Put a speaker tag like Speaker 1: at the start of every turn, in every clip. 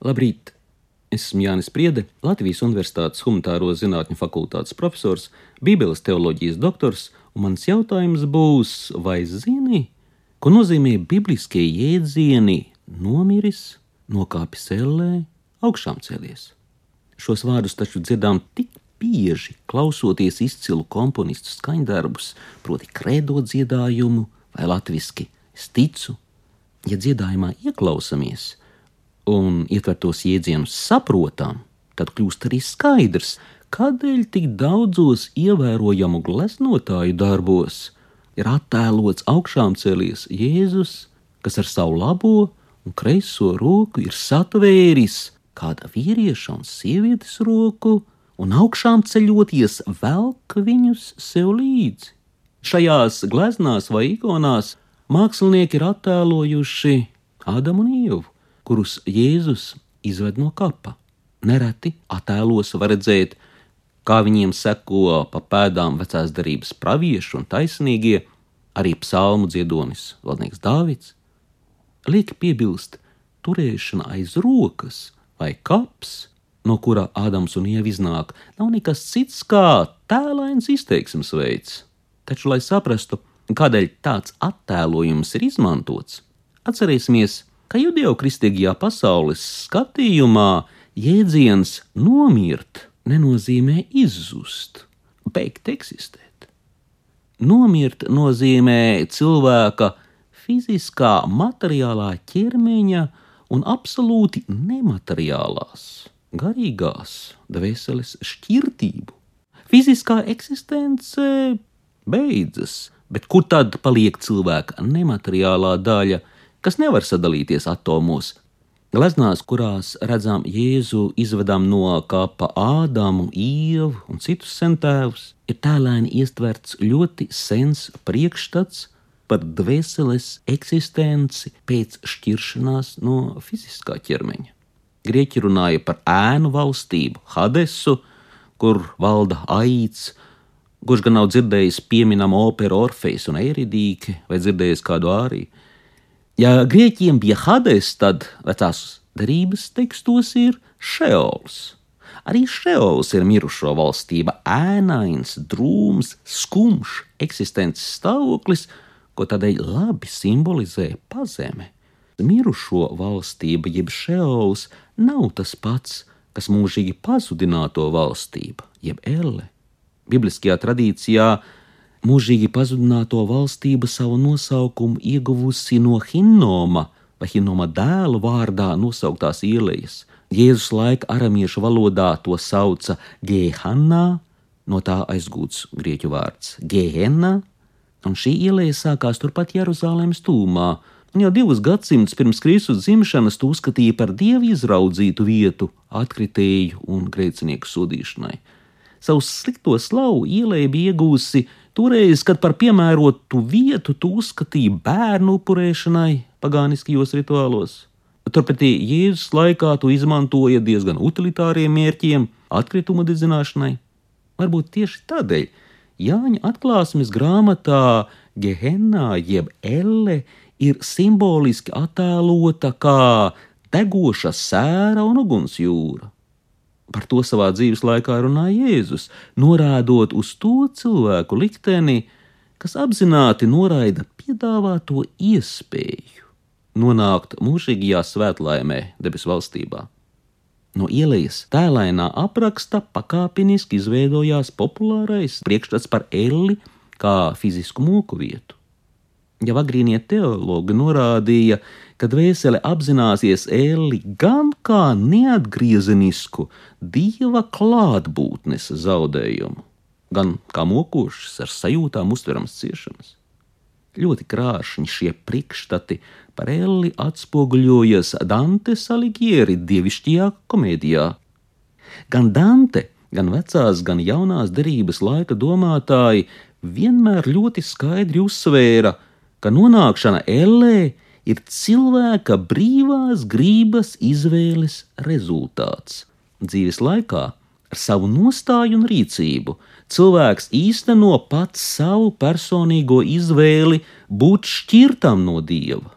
Speaker 1: Labrīt! Esmu Jānis Priede, Latvijas Universitātes Humanitāro zinātņu fakultātes profesors, Bībeles teoloģijas doktors, un mans jautājums būs, vai zini, ko nozīmē bibliskie jēdzieni nomiris, nokāpis ellē, augšām cēlies? Šos vārdus taču dzirdām tik bieži, klausoties izcilu komponistu skaņdarbus, proti, kredo dziedājumu vai latviešu es ticu. Ja dziedājumā ieklausāmies, un ietvertos jēdzienus saprotam, tad kļūst arī skaidrs, kādēļ tik daudzos ievērojamu gleznotāju darbos ir attēlots augšām celies Jēzus, kas ar savu labo un kreiso roku ir satvēris kāda vīrieša un sievietes roku, un augšām ceļoties velk viņus sev līdzi. Šajās gleznās vai ikonās mākslinieki ir attēlojuši Ādamu un Ievu kurus Jēzus izved no kapa. Nereti attēlos var redzēt, kā viņiem seko pa pēdām vecās darības pravieši un taisnīgie, arī psalmu dziedonis Valdnieks Dāvids. Lieki piebilst, turēšana aiz rokas vai kaps, no kura Ādams un Ieva iznāk, nav nekas cits kā tēlains izteiksmes veids. Taču, lai saprastu, kādēļ tāds attēlojums ir izmantots, atcerēsimies ka judeokristīgajā pasaules skatījumā jēdziens nomirt nenozīmē izzust, beigt eksistēt. Nomirt nozīmē cilvēka fiziskā, materiālā ķermeņa un absolūti nemateriālās, garīgās dvēseles šķirtību. Fiziskā eksistence beidzas, bet kur tad paliek cilvēka nemateriālā daļa? Kas nevar sadalīties atomos. Gleznās, kurās redzam Jēzu izvedam no kapa Ādamu, Ievu un citus centēvus, ir tēlēni iestverts ļoti sens priekšstats par dvēseles eksistenci pēc šķiršanās no fiziskā ķermeņa. Grieķi runāja par ēnu valstību, Hadesu, kur valda aids, kurš gan nav dzirdējis pieminama opera Orfejs un Eiridīke vai dzirdējis kādu āriju. Ja grieķiem bija Hades, tad vecās derības tekstos ir Šeols. Arī Šeols ir mirušo valstība, ēnains, drūms, skumjš eksistences stāvoklis, ko tādēļ labi simbolizē pazeme. Mirušo valstība, jeb Šeols, nav tas pats, kas mūžīgi pazudināto valstība, jeb elle. Bibliskajā tradīcijā mūžīgi pazudināto valstība savu nosaukumu ieguvusi no Hinnoma vai Hinnoma dēla vārdā nosauktās ielas. Jēzus laika aramiešu valodā to sauca Gehanna, no tā aizgūts grieķu vārds Gehenna, un šī iela sākās turpat Jeruzalemes tūmā. Un jau divus gadsimtus pirms Kristus dzimšanas to uzskatīja par dievu izraudzītu vietu atkritēju un grēcinieku sodīšanai. Savu slikto slavu ielai bija iegūsi Toreiz, kad par piemērotu vietu tu uzskatīji bērnu upurēšanai pagāniskajos rituālos, turpretī Jēzus laikā tu izmantoja diezgan utilitāriem mērķiem, atkritumu dedzināšanai. Varbūt tieši tādēļ Jāņa atklāsmes grāmatā Gehenā jeb Elle ir simboliski attēlota kā degoša sēra un ugunsjūra. Par to savā dzīves laikā runāja Jēzus, norādot uz to cilvēku likteni, kas apzināti noraida piedāvāto iespēju nonākt mūžīgajā svētlaimē, debesu valstībā. No ielas tēlainā apraksta pakāpeniski izveidojās populārais priekšstats par elli kā fizisku moku vietu. Jau agrīnie teologi norādīja, ka dvēsele apzināsies ēli gan kā neatgriezenisku dieva klātbūtnes zaudējumu, gan kā mokošs ar sajūtām uztverams ciešanas. Ļoti krāšņi šie priekšstati par Elli atspoguļojas Dante Saligieri dievišķajā komēdijā. Gan Dante, gan vecās, gan jaunās derības laika domātāji vienmēr ļoti skaidri uzsvēra, ka ka nonākšana ellē ir cilvēka brīvās grības izvēles rezultāts. Dzīves laikā ar savu nostāju un rīcību cilvēks īsteno pats savu personīgo izvēli būt šķirtam no dieva.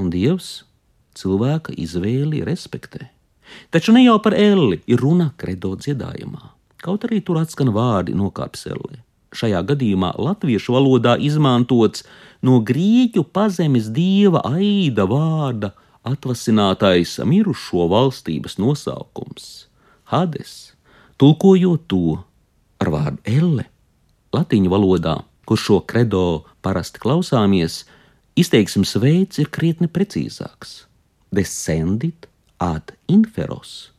Speaker 1: Un dievs cilvēka izvēli respektē. Taču ne jau par elli ir runa kredo dziedājumā, kaut arī tur atskan vārdi nokāpes ellē. Šajā gadījumā latviešu valodā izmantots no grieķu pazemes dieva aida vārda atvasinātais mirušo valstības nosaukums - Hades, tulkojot to ar vārdu elle. Latīņu valodā, kur šo kredo parasti klausāmies, izteiksmes veids ir krietni precīzāks - descendit ad inferos,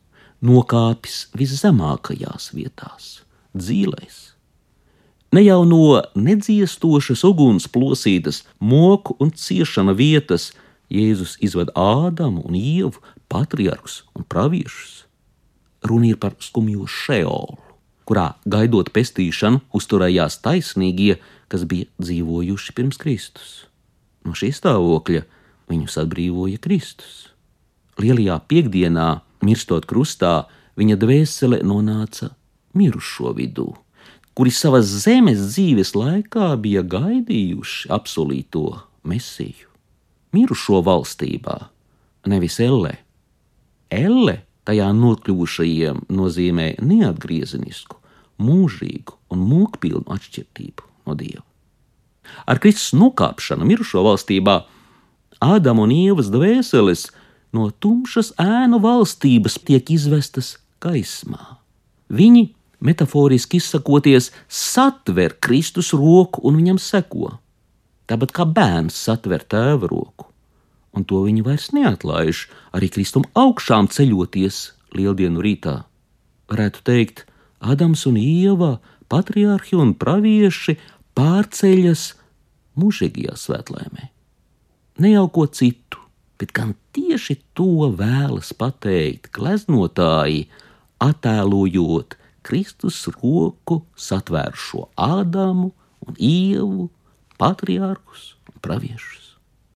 Speaker 1: nokāpis viszemākajās vietās, dzīvēs. Ne jau no nedziestošas uguns plosītas moku un ciešana vietas Jēzus izved Ādamu un Ievu, patriarkus un praviešus. Runa ir par skumjo šeolu, kurā gaidot pestīšanu uzturējās taisnīgie, kas bija dzīvojuši pirms Kristus. No šī stāvokļa viņus atbrīvoja Kristus. Lielajā piekdienā, mirstot krustā, viņa dvēsele nonāca mirušo vidū, kuri savas zemes dzīves laikā bija gaidījuši apsolīto mesiju. Mirušo valstībā, nevis ellē. Elle tajā nokļuvušajiem nozīmē neatgriezenisku, mūžīgu un mūkpilnu atšķirību no Dieva. Ar Kristus nokāpšanu mirušo valstībā Ādama un Ievas dvēseles no tumšas ēnu valstības tiek izvestas gaismā. Viņi, metaforiski izsakoties, satver Kristus roku un viņam seko. Tāpat kā bērns satver tēva roku, un to viņi vairs neatlaiž arī Kristum augšām ceļoties lieldienu rītā. Varētu teikt, Ādams un Ieva, patriarhi un pravieši pārceļas mūžīgajā svētlēmē. Ne jau ko citu, bet gan tieši to vēlas pateikt gleznotāji, attēlojot Kristus roku satvērušo Ādamu un Ievu, patriārkus un praviešus.